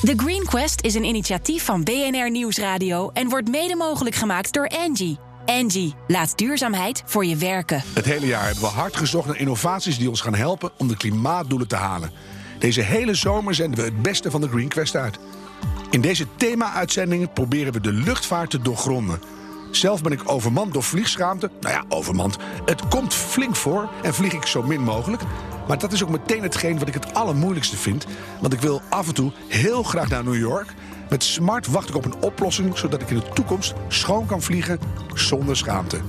The Green Quest is een initiatief van BNR Nieuwsradio en wordt mede mogelijk gemaakt door Angie. Angie, laat duurzaamheid voor je werken. Het hele jaar hebben we hard gezocht naar innovaties die ons gaan helpen om de klimaatdoelen te halen. Deze hele zomer zenden we het beste van de Green Quest uit. In deze thema-uitzendingen proberen we de luchtvaart te doorgronden. Zelf ben ik overmand door vliegschaamte. Nou ja, overmand. Het komt flink voor en vlieg ik zo min mogelijk. Maar dat is ook meteen hetgeen wat ik het allermoeilijkste vind. Want ik wil af en toe heel graag naar New York. Met Smart wacht ik op een oplossing zodat ik in de toekomst schoon kan vliegen zonder schaamte.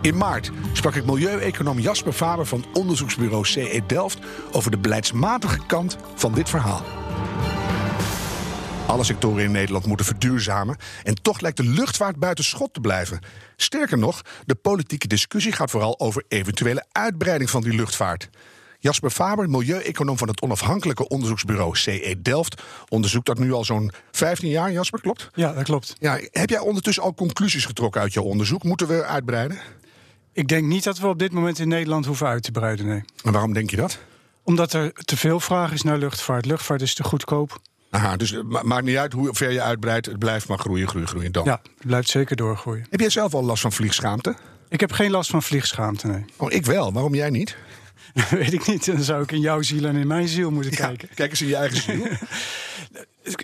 In maart sprak ik milieueconoom Jasper Faber van onderzoeksbureau CE Delft over de beleidsmatige kant van dit verhaal. Alle sectoren in Nederland moeten verduurzamen. En toch lijkt de luchtvaart buiten schot te blijven. Sterker nog, de politieke discussie gaat vooral over eventuele uitbreiding van die luchtvaart. Jasper Faber, milieueconoom van het onafhankelijke onderzoeksbureau CE Delft, onderzoekt dat nu al zo'n 15 jaar. Jasper, klopt? Ja, dat klopt. Ja, heb jij ondertussen al conclusies getrokken uit jouw onderzoek? Moeten we uitbreiden? Ik denk niet dat we op dit moment in Nederland hoeven uit te breiden, nee. En waarom denk je dat? Omdat er te veel vraag is naar luchtvaart. Luchtvaart is te goedkoop. Aha, dus ma- maakt niet uit hoe ver je uitbreidt, het blijft maar groeien, groeien, groeien. Dan. Ja, het blijft zeker doorgroeien. Heb jij zelf al last van vliegschaamte? Ik heb geen last van vvliegschaamte, nee. Oh, ik wel. Waarom jij niet? Weet ik niet. Dan zou ik in jouw ziel en in mijn ziel moeten kijken. Kijk eens in je eigen ziel.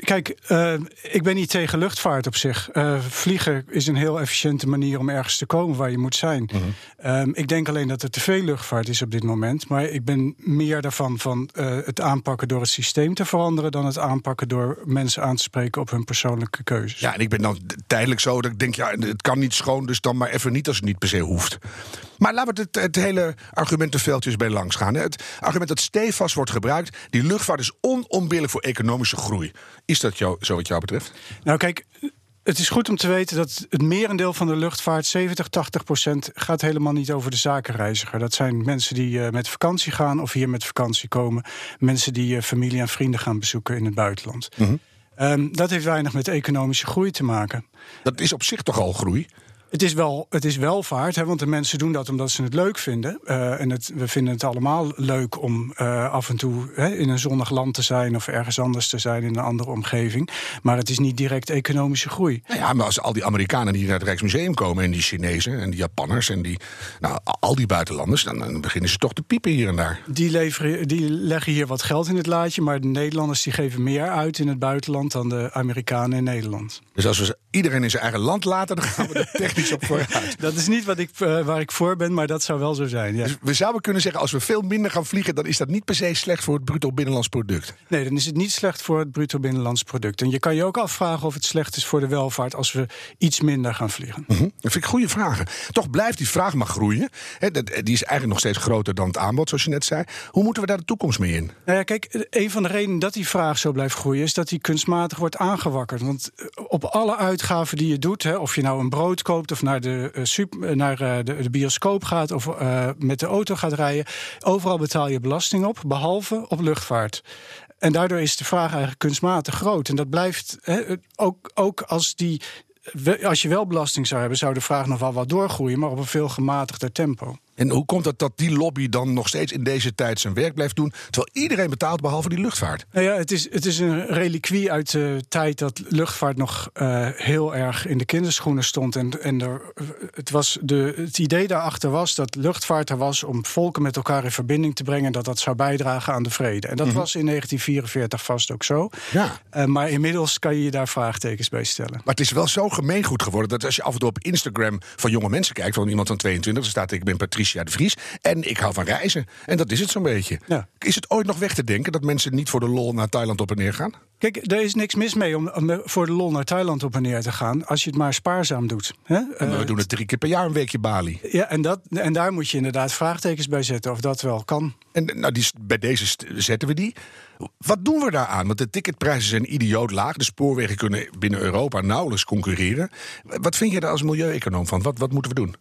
Kijk, eh, ik ben niet tegen luchtvaart op zich. Eh, vliegen is een heel efficiënte manier om ergens te komen waar je moet zijn. Ehm, ik denk alleen dat er te veel luchtvaart is op dit moment. Maar ik ben meer daarvan van eh, het aanpakken door het systeem te veranderen... dan het aanpakken door mensen aan te spreken op hun persoonlijke keuzes. Ja, en ik ben dan tijdelijk zo dat ik denk, ja, het kan niet schoon, dus dan maar even niet als het niet per se hoeft. Maar laten we het, het hele argumentenveldje eens bij langs gaan. hè. Het argument dat stevast wordt gebruikt, die luchtvaart is onontbeerlijk voor economische groei. Is dat jou, zo wat jou betreft? Nou, kijk, het is goed om te weten dat het merendeel van de luchtvaart, 70, 80 procent, gaat helemaal niet over de zakenreiziger. Dat zijn mensen die eh, met vakantie gaan of hier met vakantie komen. Mensen die eh, familie en vrienden gaan bezoeken in het buitenland. Ehm, dat heeft weinig met economische groei te maken. Dat is op zich toch al groei? Het is wel, het is welvaart, hè, want de mensen doen dat omdat ze het leuk vinden. Eh, en het, we vinden het allemaal leuk om eh, af en toe hè, in een zonnig land te zijn of ergens anders te zijn in een andere omgeving. Maar het is niet direct economische groei. Nou ja, maar als al die Amerikanen die naar het Rijksmuseum komen... en die Chinezen en die Japanners en die, nou, al die buitenlanders... Dan, dan beginnen ze toch te piepen hier en daar. Die, leveren, die leggen hier wat geld in het laadje, maar de Nederlanders die geven meer uit in het buitenland dan de Amerikanen in Nederland. Dus als we iedereen in zijn eigen land laten... dan gaan we er technisch op vooruit. Dat is niet wat ik, eh, waar ik voor ben, maar dat zou wel zo zijn. Ja. Dus we zouden kunnen zeggen, als we veel minder gaan vliegen... dan is dat niet per se slecht voor het bruto binnenlands product. Nee, dan is het niet slecht voor het bruto binnenlands product. En je kan je ook afvragen of het slecht is voor de welvaart als we iets minder gaan vliegen. Hm? Dat vind ik goede vragen. Toch blijft die vraag maar groeien. Dat- die is eigenlijk nog steeds groter dan het aanbod, zoals je net zei. Hoe moeten we daar de toekomst mee in? Nou ja, kijk, een van de redenen dat die vraag zo blijft groeien... is dat die kunstmatig wordt aangewakkerd. Want eh, op alle uitgaven die je doet... Hè, of je nou een brood koopt of naar de, eh, eh, naar, eh, de, de bioscoop gaat... of met de auto gaat rijden... overal betaal je belasting op, behalve op luchtvaart. En daardoor is de vraag eigenlijk kunstmatig groot. En dat blijft ook, ook als die... Als je wel belasting zou hebben, zou de vraag nog wel wat doorgroeien, maar op een veel gematigder tempo. En hoe komt het dat die lobby dan nog steeds in deze tijd zijn werk blijft doen... terwijl iedereen betaalt behalve die luchtvaart? Nou ja, het is, het is een reliquie uit de tijd dat luchtvaart nog eh, heel erg in de kinderschoenen stond. En, en er, het, was de, het idee daarachter was dat luchtvaart er was om volken met elkaar in verbinding te brengen. Dat dat zou bijdragen aan de vrede. En dat was in 1944 vast ook zo. Ja. Eh, maar inmiddels kan je je daar vraagtekens bij stellen. Maar het is wel zo gemeengoed geworden dat als je af en toe op Instagram van jonge mensen kijkt, van iemand van 22, dan staat ik ben Patricia de Vries en ik hou van reizen. En dat is het zo'n beetje. Ja. Is het ooit nog weg te denken dat mensen niet voor de lol naar Thailand op en neer gaan? Kijk, er is niks mis mee om, om voor de lol naar Thailand op en neer te gaan. als je het maar spaarzaam doet. Hè? Maar Eh, we doen het drie keer per jaar een weekje Bali. ja, en, dat, en daar moet je inderdaad vraagtekens bij zetten of dat wel kan. En nou, die, bij deze zetten we die. Wat doen we daaraan? Want de ticketprijzen zijn idioot laag. De spoorwegen kunnen binnen Europa nauwelijks concurreren. Wat vind je daar als milieueconoom van? Wat, wat moeten we doen?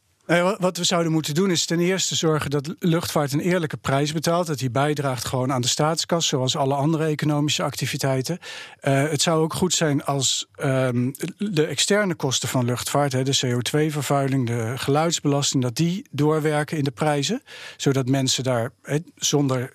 Wat we zouden moeten doen is ten eerste zorgen dat luchtvaart een eerlijke prijs betaalt. Dat die bijdraagt gewoon aan de staatskas, zoals alle andere economische activiteiten. Eh, het zou ook goed zijn als ehm, de externe kosten van luchtvaart, hè, de CO2-vervuiling, de geluidsbelasting, dat die doorwerken in de prijzen. Zodat mensen daar zonder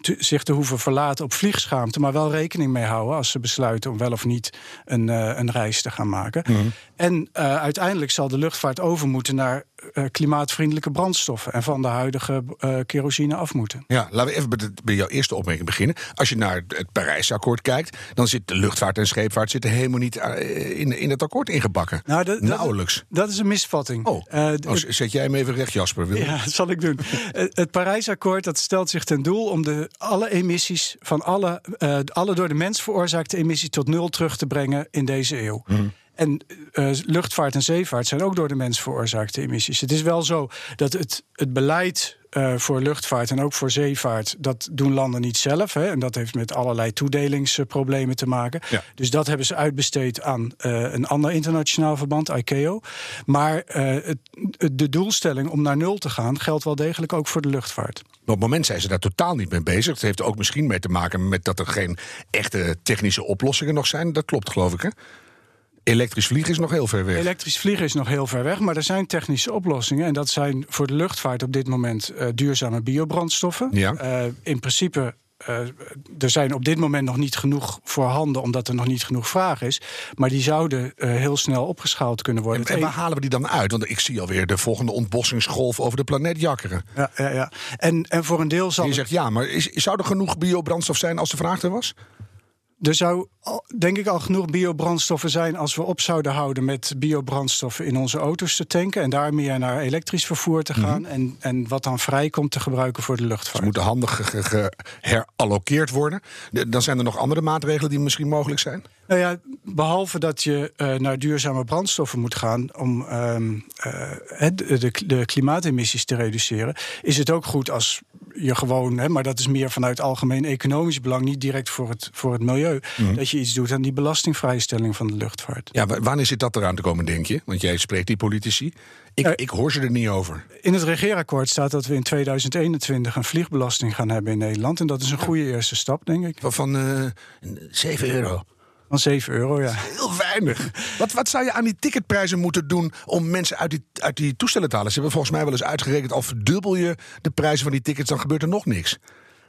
zich te hoeven verlaten op vliegschaamte, maar wel rekening mee houden als ze besluiten om wel of niet een, uh, een reis te gaan maken. Mhm. En uh, uiteindelijk zal de luchtvaart over moeten naar klimaatvriendelijke brandstoffen en van de huidige kerosine af moeten. Ja, laten we even bij, bij jouw eerste opmerking beginnen. Als je naar het Parijsakkoord kijkt, dan zit de luchtvaart en scheepvaart zitten helemaal niet in, in het akkoord ingebakken. Nou, de, Nauwelijks. Dat, dat, is een misvatting. Oh, oh zet jij hem even recht, Jasper. Wil ja, dat zal ik doen. het Parijsakkoord dat stelt zich ten doel om de, alle emissies van alle, uh, alle door de mens veroorzaakte emissies tot nul terug te brengen in deze eeuw. Mm. En uh, luchtvaart en zeevaart zijn ook door de mens veroorzaakte emissies. Het is wel zo dat het, het beleid uh, voor luchtvaart en ook voor zeevaart, dat doen landen niet zelf. Hè, en dat heeft met allerlei toedelingsproblemen te maken. Ja. Dus dat hebben ze uitbesteed aan uh, een ander internationaal verband, ICAO. Maar het, de doelstelling om naar nul te gaan geldt wel degelijk ook voor de luchtvaart. Maar op het moment zijn ze daar totaal niet mee bezig. Het heeft ook misschien mee te maken met dat er geen echte technische oplossingen nog zijn. Dat klopt, geloof ik. Hè? Elektrisch vliegen is nog heel ver weg. Elektrisch vliegen is nog heel ver weg, maar er zijn technische oplossingen. En dat zijn voor de luchtvaart op dit moment uh, duurzame biobrandstoffen. Ja. Uh, in principe uh, er zijn op dit moment nog niet genoeg voorhanden, omdat er nog niet genoeg vraag is. Maar die zouden uh, heel snel opgeschaald kunnen worden. En, en, waar halen we die dan uit? Want ik zie alweer de volgende ontbossingsgolf over de planeet jakkeren. Ja, ja, ja. En, en voor een deel zal. je zegt ja, maar is, zou er genoeg biobrandstof zijn als de vraag er was? Er zou denk ik al genoeg biobrandstoffen zijn als we op zouden houden met biobrandstoffen in onze auto's te tanken en daar meer naar elektrisch vervoer te gaan mhm. en, en wat dan vrijkomt te gebruiken voor de luchtvaart. Ze moeten handig geherallokeerd worden. Dan zijn er nog andere maatregelen die misschien mogelijk zijn? Nou ja, behalve dat je uh, naar duurzame brandstoffen moet gaan om uh, de, de, de, klimaatemissies te reduceren, is het ook goed als je gewoon, hè, maar dat is meer vanuit algemeen economisch belang, niet direct voor het, voor het milieu, mhm. dat je iets doet aan die belastingvrijstelling van de luchtvaart. Ja, wanneer zit dat eraan te komen, denk je? Want jij spreekt die politici. Ik, ik hoor ze er niet over. In het regeerakkoord staat dat we in 2021 een vliegbelasting gaan hebben in Nederland. En dat is een goede eerste stap, denk ik. Van uh, 7 euro. Van 7 euro, ja. Heel weinig. wat, wat zou je aan die ticketprijzen moeten doen om mensen uit die, uit die toestellen te halen? Ze hebben volgens mij wel eens uitgerekend, al verdubbel je de prijzen van die tickets, dan gebeurt er nog niks.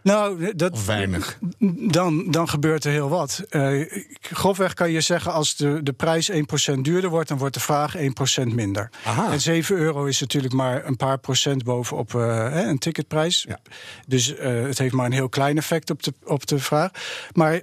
Nou, dat, of weinig. Dan, dan gebeurt er heel wat. Uh, grofweg kan je zeggen, als de, de prijs 1% duurder wordt, dan wordt de vraag 1% minder. Aha. En 7 euro is natuurlijk maar een paar procent bovenop uh, een ticketprijs. Ja. Dus uh, het heeft maar een heel klein effect op de, op de vraag. Maar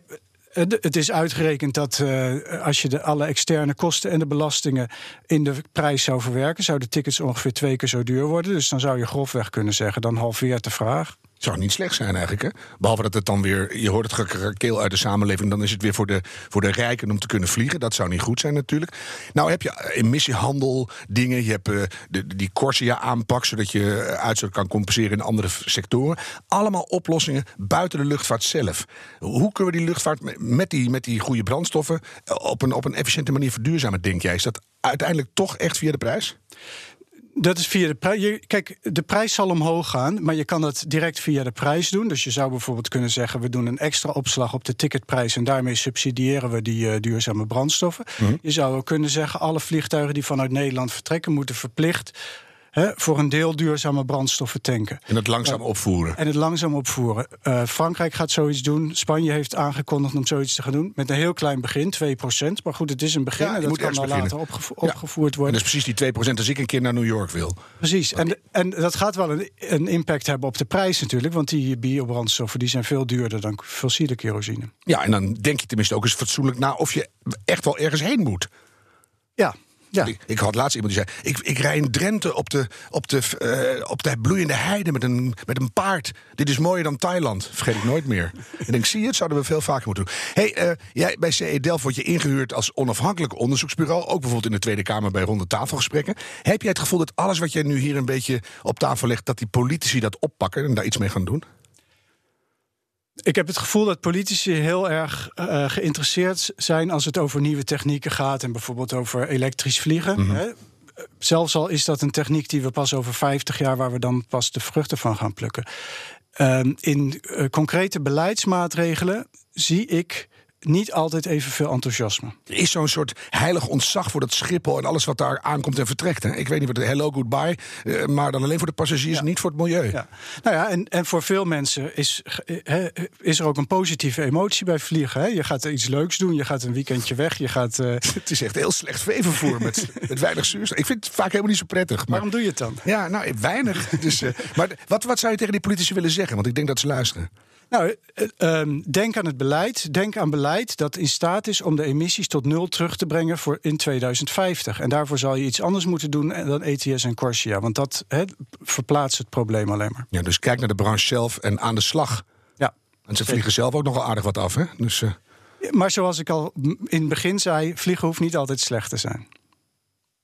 het is uitgerekend dat uh, als je de, alle externe kosten en de belastingen in de prijs zou verwerken, zouden tickets ongeveer twee keer zo duur worden. Dus dan zou je grofweg kunnen zeggen, dan halveert de vraag. Zou niet slecht zijn eigenlijk. Hè? Behalve dat het dan weer, je hoort het gekrakeel uit de samenleving, dan is het weer voor de, voor de rijken om te kunnen vliegen. Dat zou niet goed zijn natuurlijk. Nou heb je emissiehandel dingen, je hebt uh, de, die Corsia-aanpak, zodat je uitstoot kan compenseren in andere sectoren. Allemaal oplossingen buiten de luchtvaart zelf. Hoe kunnen we die luchtvaart met die, met die goede brandstoffen op een, op een efficiënte manier verduurzamen, denk jij? Is dat uiteindelijk toch echt via de prijs? Dat is via de prijs. Kijk, de prijs zal omhoog gaan, maar je kan dat direct via de prijs doen. Dus je zou bijvoorbeeld kunnen zeggen: we doen een extra opslag op de ticketprijs en daarmee subsidiëren we die uh, duurzame brandstoffen. Mhm. Je zou ook kunnen zeggen: alle vliegtuigen die vanuit Nederland vertrekken, moeten verplicht voor een deel duurzame brandstoffen tanken. En het langzaam opvoeren. En het langzaam opvoeren. Uh, Frankrijk gaat zoiets doen. Spanje heeft aangekondigd om zoiets te gaan doen. Met een heel klein begin, 2% Maar goed, het is een begin. Ja, en dat kan dan later opgevoerd worden. En dat is precies die 2% als ik een keer naar New York wil. Precies. En, en dat gaat wel een, een, impact hebben op de prijs natuurlijk. Want die biobrandstoffen die zijn veel duurder dan fossiele kerosine. Ja, en dan denk je tenminste ook eens fatsoenlijk na of je echt wel ergens heen moet. Ja, ja. Ik, had laatst iemand die zei: Ik, ik rij in Drenthe op de, op, de, uh, op de bloeiende heide met een, met een paard. Dit is mooier dan Thailand. Vergeet ik nooit meer. en ik zie het, zouden we veel vaker moeten doen. Hey, uh, jij, bij CE Delft word je ingehuurd als onafhankelijk onderzoeksbureau. Ook bijvoorbeeld in de Tweede Kamer bij ronde tafelgesprekken. Heb jij het gevoel dat alles wat jij nu hier een beetje op tafel legt, dat die politici dat oppakken en daar iets mee gaan doen? Ik heb het gevoel dat politici heel erg uh, geïnteresseerd zijn als het over nieuwe technieken gaat en bijvoorbeeld over elektrisch vliegen. Mm -hmm. Zelfs al is dat een techniek die we pas over 50 jaar, waar we dan pas de vruchten van gaan plukken. Uh, in uh, concrete beleidsmaatregelen zie ik niet altijd evenveel enthousiasme. Er is zo'n soort heilig ontzag voor dat Schiphol en alles wat daar aankomt en vertrekt. Hè? Ik weet niet wat de hello goodbye, uh, maar dan alleen voor de passagiers, niet voor het milieu. Ja. Nou ja, en, en voor veel mensen is, he, is er ook een positieve emotie bij vliegen. Hè? Je gaat iets leuks doen, je gaat een weekendje weg, je gaat. Uh... het is echt heel slecht veevervoer met, met weinig zuurstof. Ik vind het vaak helemaal niet zo prettig. Maar... Waarom doe je het dan? Ja, nou, weinig. dus, uh, maar wat, wat zou je tegen die politici willen zeggen? Want ik denk dat ze luisteren. Nou, uh, denk aan het beleid. Denk aan beleid dat in staat is om de emissies tot nul terug te brengen voor in 2050. En daarvoor zal je iets anders moeten doen dan ETS en Corsia. Want dat he, verplaatst het probleem alleen maar. Ja, dus kijk naar de branche zelf en aan de slag. Ja. En ze vliegen zelf ook nogal aardig wat af, hè? Dus, uh... Maar zoals ik al in het begin zei, vliegen hoeft niet altijd slecht te zijn.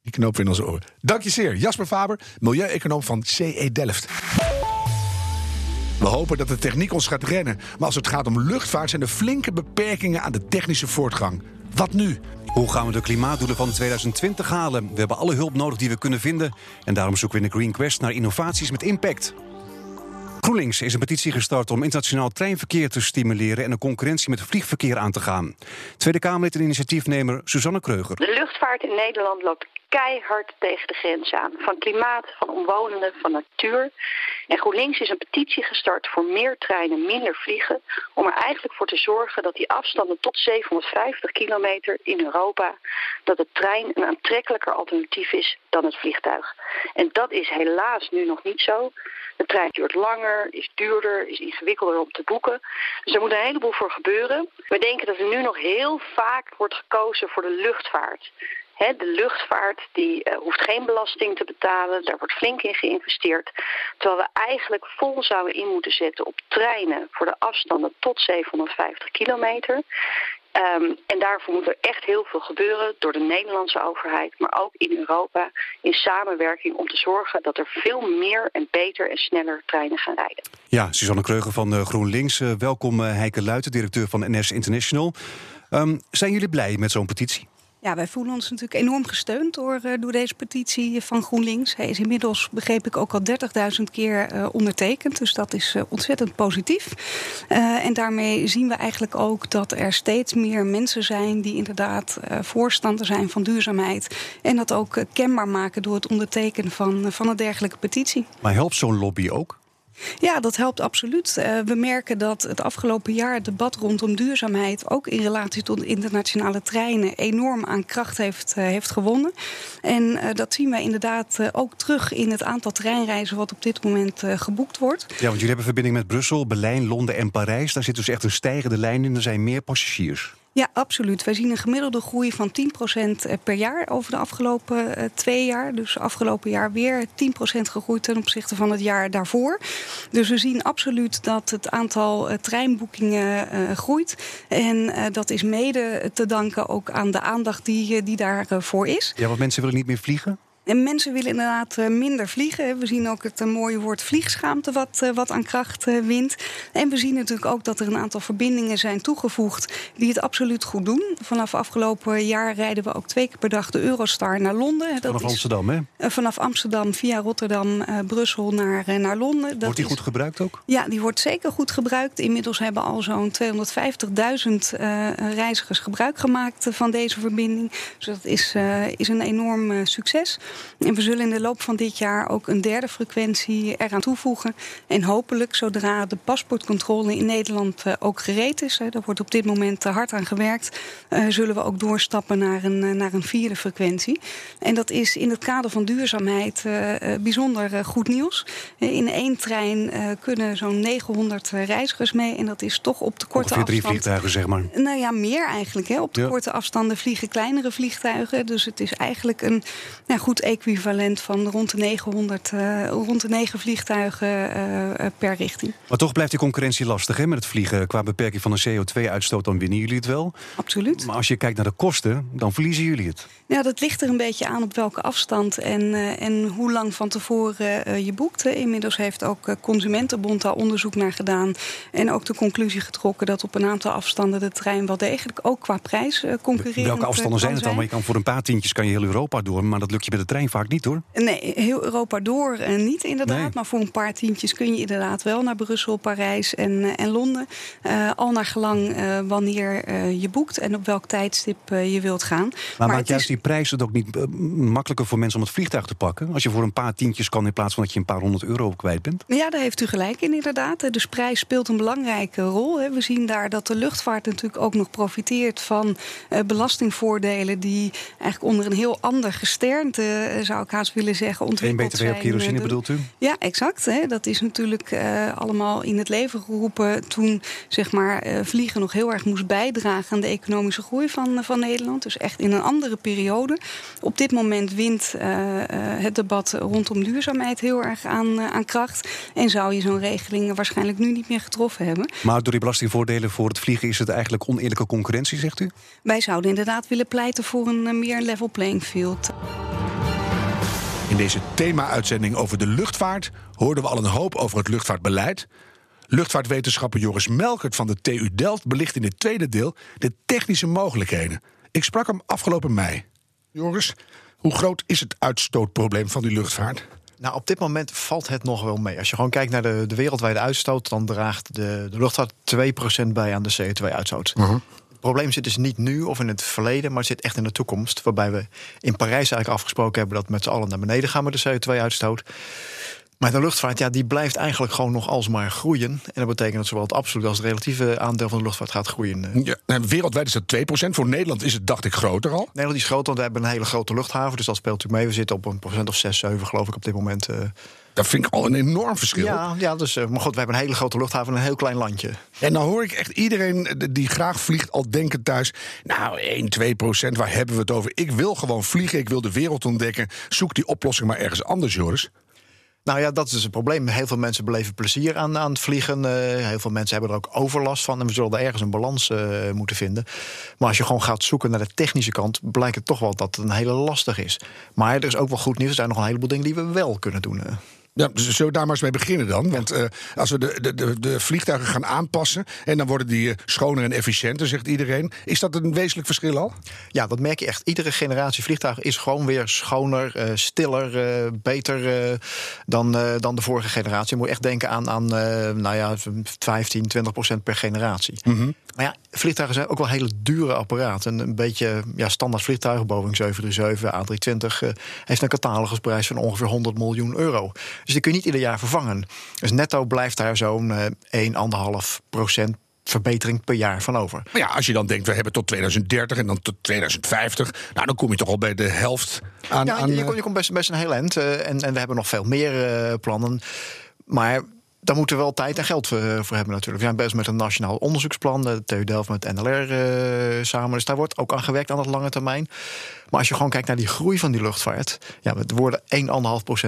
Die knoop in onze oren. Dank je zeer, Jasper Faber, milieueconoom van CE Delft. We hopen dat de techniek ons gaat rennen. Maar als het gaat om luchtvaart zijn er flinke beperkingen aan de technische voortgang. Wat nu? Hoe gaan we de klimaatdoelen van 2020 halen? We hebben alle hulp nodig die we kunnen vinden. En daarom zoeken we in de Green Quest naar innovaties met impact. GroenLinks is een petitie gestart om internationaal treinverkeer te stimuleren en een concurrentie met vliegverkeer aan te gaan. Tweede Kamerlid en initiatiefnemer Suzanne Kreuger. De luchtvaart in Nederland loopt keihard tegen de grens aan. Van klimaat, van omwonenden, van natuur. En GroenLinks is een petitie gestart voor meer treinen, minder vliegen. Om er eigenlijk voor te zorgen dat die afstanden tot 750 kilometer in Europa. dat de trein een aantrekkelijker alternatief is dan het vliegtuig. En dat is helaas nu nog niet zo. De trein duurt langer, is duurder, is ingewikkelder om te boeken. Dus er moet een heleboel voor gebeuren. We denken dat er nu nog heel vaak wordt gekozen voor de luchtvaart. De luchtvaart die uh, hoeft geen belasting te betalen, daar wordt flink in geïnvesteerd. Terwijl we eigenlijk vol zouden in moeten zetten op treinen voor de afstanden tot 750 kilometer. Um, en daarvoor moet er echt heel veel gebeuren door de Nederlandse overheid, maar ook in Europa in samenwerking om te zorgen dat er veel meer en beter en sneller treinen gaan rijden. Ja, Suzanne Kreuger van uh, GroenLinks. Uh, welkom Heike Luiten, directeur van NS International. Um, zijn jullie blij met zo'n petitie? Ja, wij voelen ons natuurlijk enorm gesteund door, uh, door deze petitie van GroenLinks. Hij is inmiddels, begreep ik, ook al 30.000 keer uh, ondertekend. Dus dat is uh, ontzettend positief. en daarmee zien we eigenlijk ook dat er steeds meer mensen zijn die inderdaad voorstander zijn van duurzaamheid. En dat ook kenbaar maken door het ondertekenen van, van een dergelijke petitie. Maar helpt zo'n lobby ook? Ja, dat helpt absoluut. Uh, we merken dat het afgelopen jaar het debat rondom duurzaamheid, ook in relatie tot internationale treinen, enorm aan kracht heeft, uh, heeft gewonnen. En uh, dat zien we inderdaad ook terug in het aantal treinreizen wat op dit moment geboekt wordt. Ja, want jullie hebben verbinding met Brussel, Berlijn, Londen en Parijs. Daar zit dus echt een stijgende lijn in. Er zijn meer passagiers. Ja, absoluut. Wij zien een gemiddelde groei van 10% per jaar over de afgelopen uh, twee jaar. Dus afgelopen jaar weer 10% gegroeid ten opzichte van het jaar daarvoor. Dus we zien absoluut dat het aantal uh, treinboekingen groeit. En dat is mede te danken ook aan de aandacht die, die daarvoor is. Ja, want mensen willen niet meer vliegen? En mensen willen inderdaad eh, minder vliegen. We zien ook het eh, mooie woord vliegschaamte wat, eh, wat aan kracht wint. En we zien natuurlijk ook dat er een aantal verbindingen zijn toegevoegd die het absoluut goed doen. Vanaf afgelopen jaar rijden we ook twee keer per dag de Eurostar naar Londen. Dat vanaf Amsterdam, hè? Vanaf Amsterdam via Rotterdam, Brussel naar, naar Londen. Dat wordt die goed gebruikt ook? Ja, die wordt zeker goed gebruikt. Inmiddels hebben al zo'n 250.000 reizigers gebruik gemaakt van deze verbinding. Dus dat is, is een enorm succes. En we zullen in de loop van dit jaar ook een derde frequentie eraan toevoegen. En hopelijk, zodra de paspoortcontrole in Nederland uh, ook gereed is, hè, daar wordt op dit moment hard aan gewerkt, uh, zullen we ook doorstappen naar een, naar een vierde frequentie. En dat is in het kader van duurzaamheid bijzonder goed nieuws. in één trein kunnen zo'n 900 reizigers mee. En dat is toch op de korte afstand. drie vliegtuigen, zeg maar. Nou ja, meer eigenlijk. Hè. Op de ja. korte afstanden vliegen kleinere vliegtuigen. Dus het is eigenlijk een nou, goed equivalent van rond de 900, uh, rond de 9 vliegtuigen uh, per richting. Maar toch blijft die concurrentie lastig hè, met het vliegen. Qua beperking van de CO2-uitstoot, dan winnen jullie het wel. Absoluut. Maar als je kijkt naar de kosten, dan verliezen jullie het. Ja, dat ligt er een beetje aan op welke afstand en, en hoe lang van tevoren je boekt. Inmiddels heeft ook Consumentenbond daar onderzoek naar gedaan. En ook de conclusie getrokken dat op een aantal afstanden de trein wel degelijk ook qua prijs concurreert. Welke afstanden zijn het dan? Maar je kan voor een paar tientjes kan je heel Europa door, maar dat lukt je met de trein vaak niet hoor. Nee, heel Europa door uh, niet inderdaad. Maar voor een paar tientjes kun je inderdaad wel naar Brussel, Parijs en, uh, en Londen. Uh, al naar gelang wanneer je boekt en op welk tijdstip je wilt gaan. Maar, maar maakt juist is... die prijs het ook niet makkelijker voor mensen om het vliegtuig te pakken? Als je voor een paar tientjes kan in plaats van dat je een paar honderd euro kwijt bent? Ja, daar heeft u gelijk in inderdaad. Dus prijs speelt een belangrijke rol. We zien daar dat de luchtvaart natuurlijk ook nog profiteert van belastingvoordelen die eigenlijk onder een heel ander gesternte, zou ik haast willen zeggen, ontwikkeld BTW op kerosine bedoelt u? Ja, exact. Hè. Dat is natuurlijk uh, allemaal in het leven geroepen toen zeg maar, uh, vliegen nog heel erg moest bijdragen aan de economische groei van, van Nederland. Dus echt in een andere periode. Op dit moment wint het debat rondom duurzaamheid heel erg aan, aan kracht. En zou je zo'n regeling waarschijnlijk nu niet meer getroffen hebben. Maar door die belastingvoordelen voor het vliegen is het eigenlijk oneerlijke concurrentie, zegt u? Wij zouden inderdaad willen pleiten voor een meer level playing field. In deze thema-uitzending over de luchtvaart hoorden we al een hoop over het luchtvaartbeleid. Luchtvaartwetenschapper Joris Melkert van de TU Delft belicht in het tweede deel de technische mogelijkheden. Ik sprak hem afgelopen mei. Joris, hoe groot is het uitstootprobleem van die luchtvaart? Nou, op dit moment valt het nog wel mee. Als je gewoon kijkt naar de, de wereldwijde uitstoot, dan draagt de, de luchtvaart 2% bij aan de CO2-uitstoot. Uh -huh probleem zit dus niet nu of in het verleden, maar zit echt in de toekomst. Waarbij we in Parijs eigenlijk afgesproken hebben dat met z'n allen naar beneden gaan met de CO2-uitstoot. Maar de luchtvaart, ja, die blijft eigenlijk gewoon nog alsmaar groeien. En dat betekent dat zowel het absolute als het relatieve aandeel van de luchtvaart gaat groeien. Ja, en wereldwijd is dat 2%. Voor Nederland is het, dacht ik, groter al. Nederland is groter, want we hebben een hele grote luchthaven. Dus dat speelt natuurlijk mee. We zitten op een procent of 6, 7, geloof ik, op dit moment. Uh, dat vind ik al een enorm verschil. Ja, ja dus, maar goed, we hebben een hele grote luchthaven en een heel klein landje. En dan hoor ik echt iedereen die graag vliegt al denken thuis... nou, 1, 2 procent, waar hebben we het over? Ik wil gewoon vliegen, ik wil de wereld ontdekken. Zoek die oplossing maar ergens anders, Joris. Nou ja, dat is het probleem. Heel veel mensen beleven plezier aan, aan het vliegen. Uh, heel veel mensen hebben er ook overlast van. En we zullen er ergens een balans uh, moeten vinden. Maar als je gewoon gaat zoeken naar de technische kant, blijkt het toch wel dat het een hele lastig is. Maar er is ook wel goed nieuws. Er zijn nog een heleboel dingen die we wel kunnen doen. Ja, zullen we daar maar eens mee beginnen dan? Want uh, als we de, de, de, de, vliegtuigen gaan aanpassen en dan worden die uh, schoner en efficiënter, zegt iedereen. Is dat een wezenlijk verschil al? Ja, dat merk je echt. Iedere generatie vliegtuigen is gewoon weer schoner, uh, stiller, beter dan, dan de vorige generatie. Je moet echt denken aan, aan nou ja, 15, 20 procent per generatie. Mm -hmm. Maar ja, vliegtuigen zijn ook wel hele dure apparaten. Een beetje ja, standaard vliegtuigen, Boeing 737, A320, heeft een catalogusprijs van ongeveer 100 miljoen euro. Dus die kun je niet ieder jaar vervangen. Dus netto blijft daar zo'n uh, 1,5 procent verbetering per jaar van over. Maar ja, als je dan denkt, we hebben tot 2030 en dan tot 2050... nou, dan kom je toch al bij de helft aan... Ja, aan, je, je, komt best, best een heel eind. Uh, en, en we hebben nog veel meer uh, plannen. Maar daar moeten we wel tijd en geld voor, voor, hebben natuurlijk. We zijn bezig met een nationaal onderzoeksplan. De TU Delft met NLR uh, samen. Dus daar wordt ook aan gewerkt aan het lange termijn. Maar als je gewoon kijkt naar die groei van die luchtvaart. Ja, we worden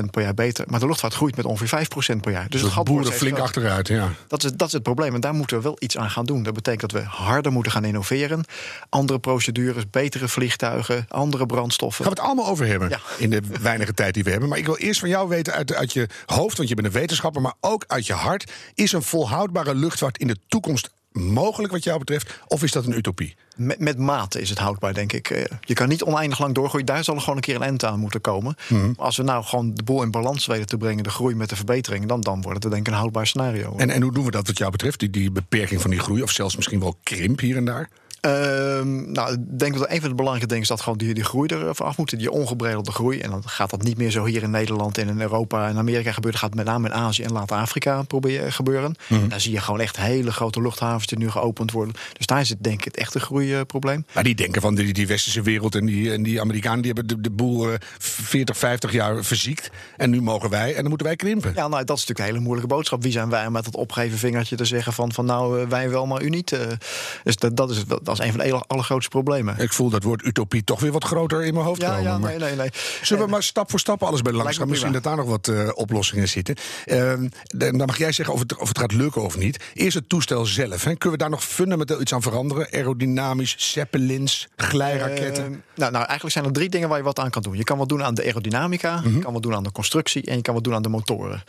1,5% per jaar beter. Maar de luchtvaart groeit met ongeveer 5% per jaar. Dus het gaat boeren flink achteruit, ja. Dat is, dat is het probleem. En daar moeten we wel iets aan gaan doen. Dat betekent dat we harder moeten gaan innoveren. Andere procedures, betere vliegtuigen, andere brandstoffen. Gaan we het allemaal over hebben ja. in de weinige tijd die we hebben. Maar ik wil eerst van jou weten uit, uit je hoofd, want je bent een wetenschapper, maar ook uit je hart. Is een volhoudbare luchtvaart in de toekomst mogelijk wat jou betreft? Of is dat een utopie? Met, met mate is het houdbaar, denk ik. Eh, je kan niet oneindig lang doorgroeien. Daar zal er gewoon een keer een end aan moeten komen. Mm Als we nou gewoon de boel in balans weten te brengen, de groei met de verbetering, dan, dan wordt het denk ik een houdbaar scenario. En, en hoe doen we dat wat jou betreft? Die, die beperking van die groei, of zelfs misschien wel krimp hier en daar? Uh, nou, ik denk dat een van de belangrijke dingen is dat gewoon die, die groei er af moet. Die ongebreidelde groei. En dan gaat dat niet meer zo hier in Nederland en in Europa en Amerika gebeuren. Dat gaat met name in Azië en later Afrika proberen gebeuren. Mm. Daar zie je gewoon echt hele grote luchthavens die nu geopend worden. Dus daar zit denk ik het echte groeiprobleem. Maar die denken van die, die westerse wereld en die, en die Amerikanen die hebben de, de boel 40, 50 jaar verziekt. En nu mogen wij en dan moeten wij krimpen. Ja, nou, dat is natuurlijk een hele moeilijke boodschap. Wie zijn wij om met dat opgeven vingertje te zeggen van, van nou, wij wel, maar u niet. dus dat, dat is dat een van de allergrootste problemen. Ik voel dat woord utopie toch weer wat groter in mijn hoofd ja, komen. Ja, nee, nee, nee. Zullen we maar stap voor stap alles bij langs gaan? Misschien dat daar nog wat uh, oplossingen zitten. Uh, dan mag jij zeggen of het, of het gaat lukken of niet. Eerst het toestel zelf. Hè. Kunnen we daar nog fundamenteel iets aan veranderen? Aerodynamisch, zeppelins, glijraketten? Uh, nou, nou, eigenlijk zijn er drie dingen waar je wat aan kan doen. Je kan wat doen aan de aerodynamica, mm -hmm. je kan wat doen aan de constructie en je kan wat doen aan de motoren.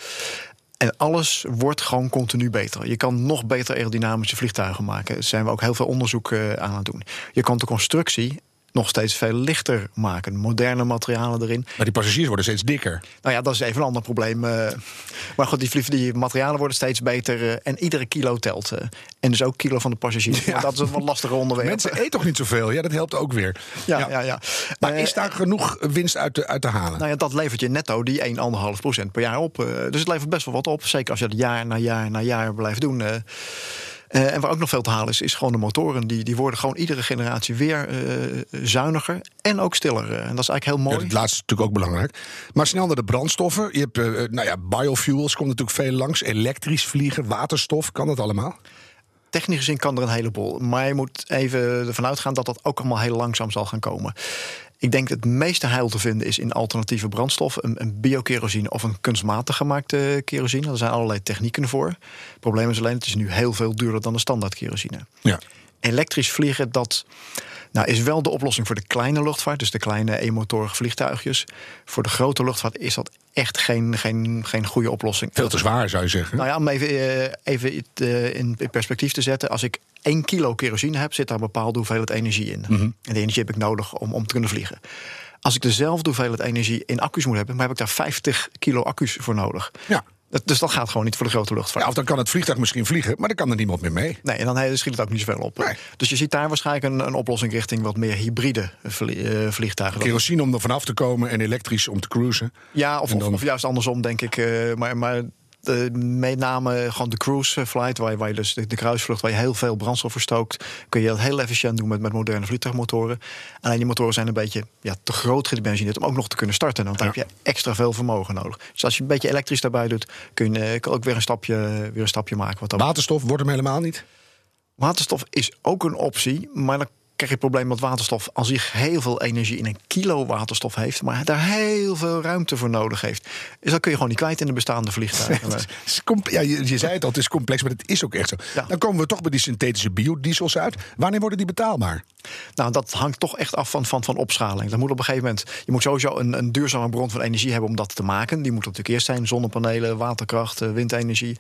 En alles wordt gewoon continu beter. Je kan nog beter aerodynamische vliegtuigen maken. Daar zijn we ook heel veel onderzoek uh, aan het doen. Je kan de constructie nog steeds veel lichter maken. Moderne materialen erin. Maar die passagiers worden steeds dikker. Nou ja, dat is even een ander probleem. eh. maar goed, die, die materialen worden steeds beter. eh, en iedere kilo telt. eh. en dus ook kilo van de passagiers. Maar dat is een wat lastiger onderwerp. Mensen eten toch niet zoveel? Ja, dat helpt ook weer. ja, ja. ja, Maar is daar genoeg winst uit te, uit te halen? Nou ja, dat levert je netto die 1,5 procent per jaar op. Dus het levert best wel wat op. Zeker als je dat jaar na jaar na jaar blijft doen. Eh. En waar ook nog veel te halen is, is gewoon de motoren. Die, die worden gewoon iedere generatie weer eh, zuiniger en ook stiller. En dat is eigenlijk heel Ja, mooi. het laatste is natuurlijk ook belangrijk. Maar snel naar de brandstoffen. Je hebt, eh, nou ja, biofuels komt natuurlijk veel langs. Elektrisch vliegen, waterstof, kan dat allemaal? Technisch gezien kan er een heleboel. Maar je moet even ervan uitgaan dat dat ook allemaal heel langzaam zal gaan komen. Ik denk dat het meeste heil te vinden is in alternatieve brandstof. Een, een biokerosine of een kunstmatig gemaakte kerosine. Er zijn allerlei technieken voor. Het probleem is alleen, het is nu heel veel duurder dan de standaard kerosine. Ja. Elektrisch vliegen, dat nou, is wel de oplossing voor de kleine luchtvaart. Dus de kleine eenmotorige vliegtuigjes. Voor de grote luchtvaart is dat echt geen, geen, geen goede oplossing. Veel te zwaar zou je zeggen. Nou ja, om even, eh, even eh, in perspectief te zetten. Als ik 1 kilo kerosine heb, zit daar een bepaalde hoeveelheid energie in. En die energie heb ik nodig om, om te kunnen vliegen. Als ik dezelfde hoeveelheid energie in accu's moet hebben, maar heb ik daar 50 kilo accu's voor nodig. Ja. Dat, dus dat gaat gewoon niet voor de grote luchtvaart. Ja, of dan kan het vliegtuig misschien vliegen, maar dan kan er niemand meer mee. Nee, en dan schiet het ook niet zoveel op. Nee. Dus je ziet daar waarschijnlijk een, een oplossing richting wat meer hybride eh, vliegtuigen. Kerosine om er vanaf te komen en elektrisch om te cruisen. Ja, of, En dan- of, of juist andersom, denk ik. eh, maar maar eh, met name gewoon de cruise flight, waar je, waar je dus de, de kruisvlucht, waar je heel veel brandstof verstookt, kun je dat heel efficiënt doen met, met moderne vliegtuigmotoren. Alleen die motoren zijn een beetje ja, te groot gedimensioneerd om ook nog te kunnen starten. Want dan Ja. heb je extra veel vermogen nodig. Dus als je een beetje elektrisch daarbij doet, kun je eh, ook weer een stapje, weer een stapje maken. Wat dan Waterstof wordt hem helemaal niet. Waterstof is ook een optie, maar dan krijg je het probleem dat waterstof als zich heel veel energie in een kilo waterstof heeft, maar daar heel veel ruimte voor nodig heeft. Dus dat kun je gewoon niet kwijt in de bestaande vliegtuigen. Ja, je, je zei het al, het is complex, maar het is ook echt zo. Ja. Dan komen we toch bij die synthetische biodiesels uit. Wanneer worden die betaalbaar? Nou, dat hangt toch echt af van, van, van opschaling. Dat moet op een gegeven moment. Je moet sowieso een, een duurzame bron van energie hebben om dat te maken. Die moet natuurlijk eerst zijn: zonnepanelen, waterkracht, eh, windenergie.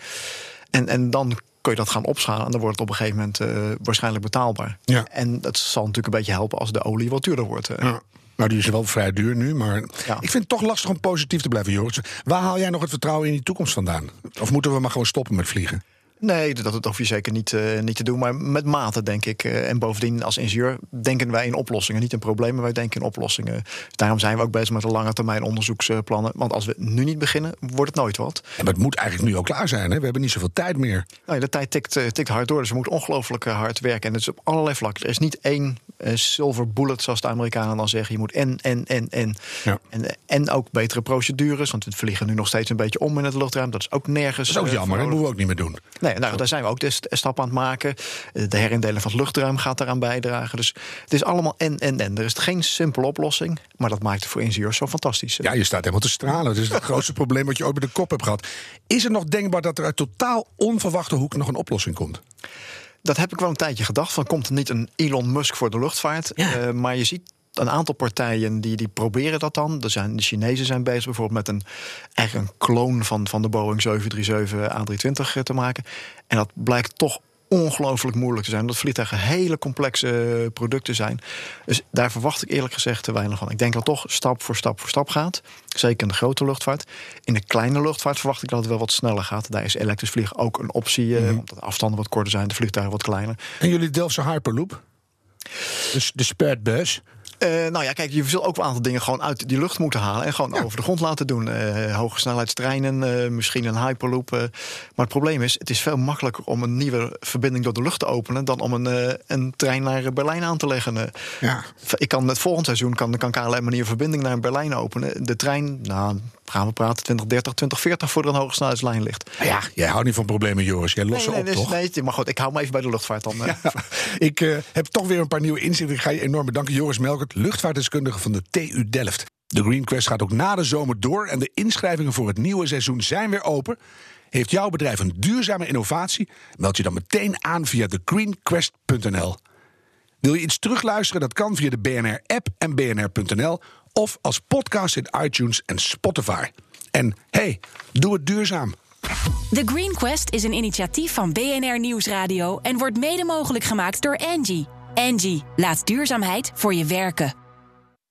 En, en dan kun je dat gaan opschalen. En dan wordt het op een gegeven moment eh, waarschijnlijk betaalbaar. Ja. En dat zal natuurlijk een beetje helpen als de olie wat duurder wordt. eh. Ja. Nou, die is wel vrij duur nu, maar Ja. ik vind het toch lastig om positief te blijven, Joris. Waar haal jij nog het vertrouwen in die toekomst vandaan? Of moeten we maar gewoon stoppen met vliegen? Nee, dat, dat hoef je zeker niet, eh, niet te doen. Maar met mate, denk ik. Eh, en bovendien, als ingenieur denken wij in oplossingen. Niet in problemen, wij denken in oplossingen. Daarom zijn we ook bezig met de lange termijn onderzoeksplannen. Want als we nu niet beginnen, wordt het nooit wat. Maar het moet eigenlijk nu al klaar zijn. Hè? We hebben niet zoveel tijd meer. Nou, ja, de tijd tikt, eh, tikt hard door, dus we moeten ongelooflijk hard werken. En dat is op allerlei vlakken. Er is niet één silver bullet, zoals de Amerikanen dan zeggen. Je moet en, en, en, en. Ja. En, en ook betere procedures, want we vliegen nu nog steeds een beetje om in het luchtruim. Dat is ook nergens. Dat is ook jammer, dat moeten we ook niet meer doen. Nee, nou, daar zijn we ook de st- stap aan het maken. De herindeling van het luchtruim gaat daaraan bijdragen. Dus het is allemaal en, en, en. Er is geen simpele oplossing, maar dat maakt het voor ingenieurs zo fantastisch. Ja, je staat helemaal te stralen. Het is het grootste probleem wat je ooit met de kop hebt gehad. Is het nog denkbaar dat er uit totaal onverwachte hoek nog een oplossing komt? Dat heb ik wel een tijdje gedacht. Van komt er niet een Elon Musk voor de luchtvaart? Ja. Eh, maar je ziet een aantal partijen die, die proberen dat dan. Er zijn, de Chinezen zijn bezig bijvoorbeeld met een, eigenlijk een kloon van, van de Boeing 737 A320 te maken. En dat blijkt toch ongelooflijk moeilijk te zijn. Omdat vliegtuigen hele complexe producten zijn. Dus daar verwacht ik eerlijk gezegd te weinig van. Ik denk dat het toch stap voor stap voor stap gaat. Zeker in de grote luchtvaart. In de kleine luchtvaart verwacht ik dat het wel wat sneller gaat. Daar is elektrisch vliegen ook een optie. eh, Omdat de afstanden wat korter zijn, de vliegtuigen wat kleiner. En jullie Delftse Hyperloop? Dus de Spurtbus? Eh, nou ja, kijk, je zult ook een aantal dingen gewoon uit die lucht moeten halen. En gewoon over de grond laten doen. Eh, hoge snelheidstreinen, eh, misschien een hyperloop. Maar het probleem is, het is veel makkelijker om een nieuwe verbinding door de lucht te openen. dan om een, een trein naar Berlijn aan te leggen. Ja. Ik kan het volgend seizoen kan, kan KLM een nieuwe verbinding naar Berlijn openen. De trein, nou, gaan we praten 2030, 2040 voor er een hoge snelheidslijn ligt. Ja, jij houdt niet van problemen, Joris. Jij lost ze nee, op, nee, toch? nee, maar goed, ik hou me even bij de luchtvaart dan. eh. Ja, ik eh, heb toch weer een paar nieuwe inzichten. Ik ga je enorm bedanken. Joris Melkert, luchtvaartdeskundige van de TU Delft. De Green Quest gaat ook na de zomer door. En de inschrijvingen voor het nieuwe seizoen zijn weer open. Heeft jouw bedrijf een duurzame innovatie? Meld je dan meteen aan via thegreenquest.nl. Wil je iets terugluisteren? Dat kan via de BNR-app en bnr.nl. Of als podcast in iTunes en Spotify. En hey, doe het duurzaam. The Green Quest is een initiatief van BNR Nieuwsradio en wordt mede mogelijk gemaakt door Angie. Angie, laat duurzaamheid voor je werken.